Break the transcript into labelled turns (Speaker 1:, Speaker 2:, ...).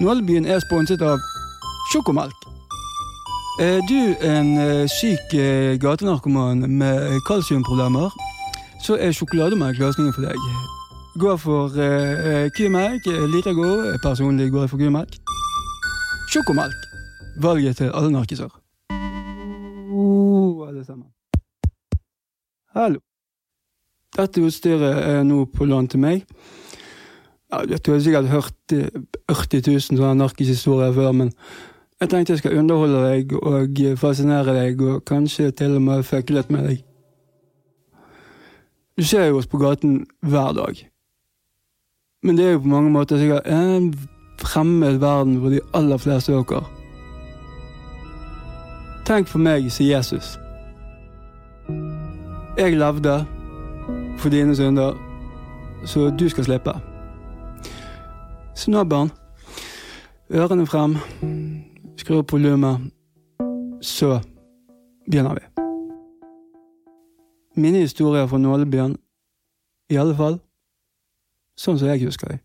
Speaker 1: Nålebyen er sponset av Sjokomelk. Er du en eh, syk eh, gatenarkoman med kalsiumproblemer, så er sjokolademelk løsningen for deg. Gå for eh, kumelk. Liker god. Personlig går jeg for kumelk. Sjokomelk. Valget til alle narkiser. Oh, alle sammen. Hallo. Dette utstyret er nå på lån til meg. Ja, du har sikkert hørt 40 000 sånne narkishistorier før, men jeg tenkte jeg skal underholde deg og fascinere deg, og kanskje til og med fucke litt med deg. Du ser jo oss på gaten hver dag. Men det er jo på mange måter sikkert en fremmed verden for de aller fleste av dere Tenk for meg, sier Jesus. Jeg levde for dine synder, så du skal slippe. Så nå, barn, ørene frem, skru opp volumet, så begynner vi. Mine historier fra Nålebyen, i alle fall sånn som jeg husker dem.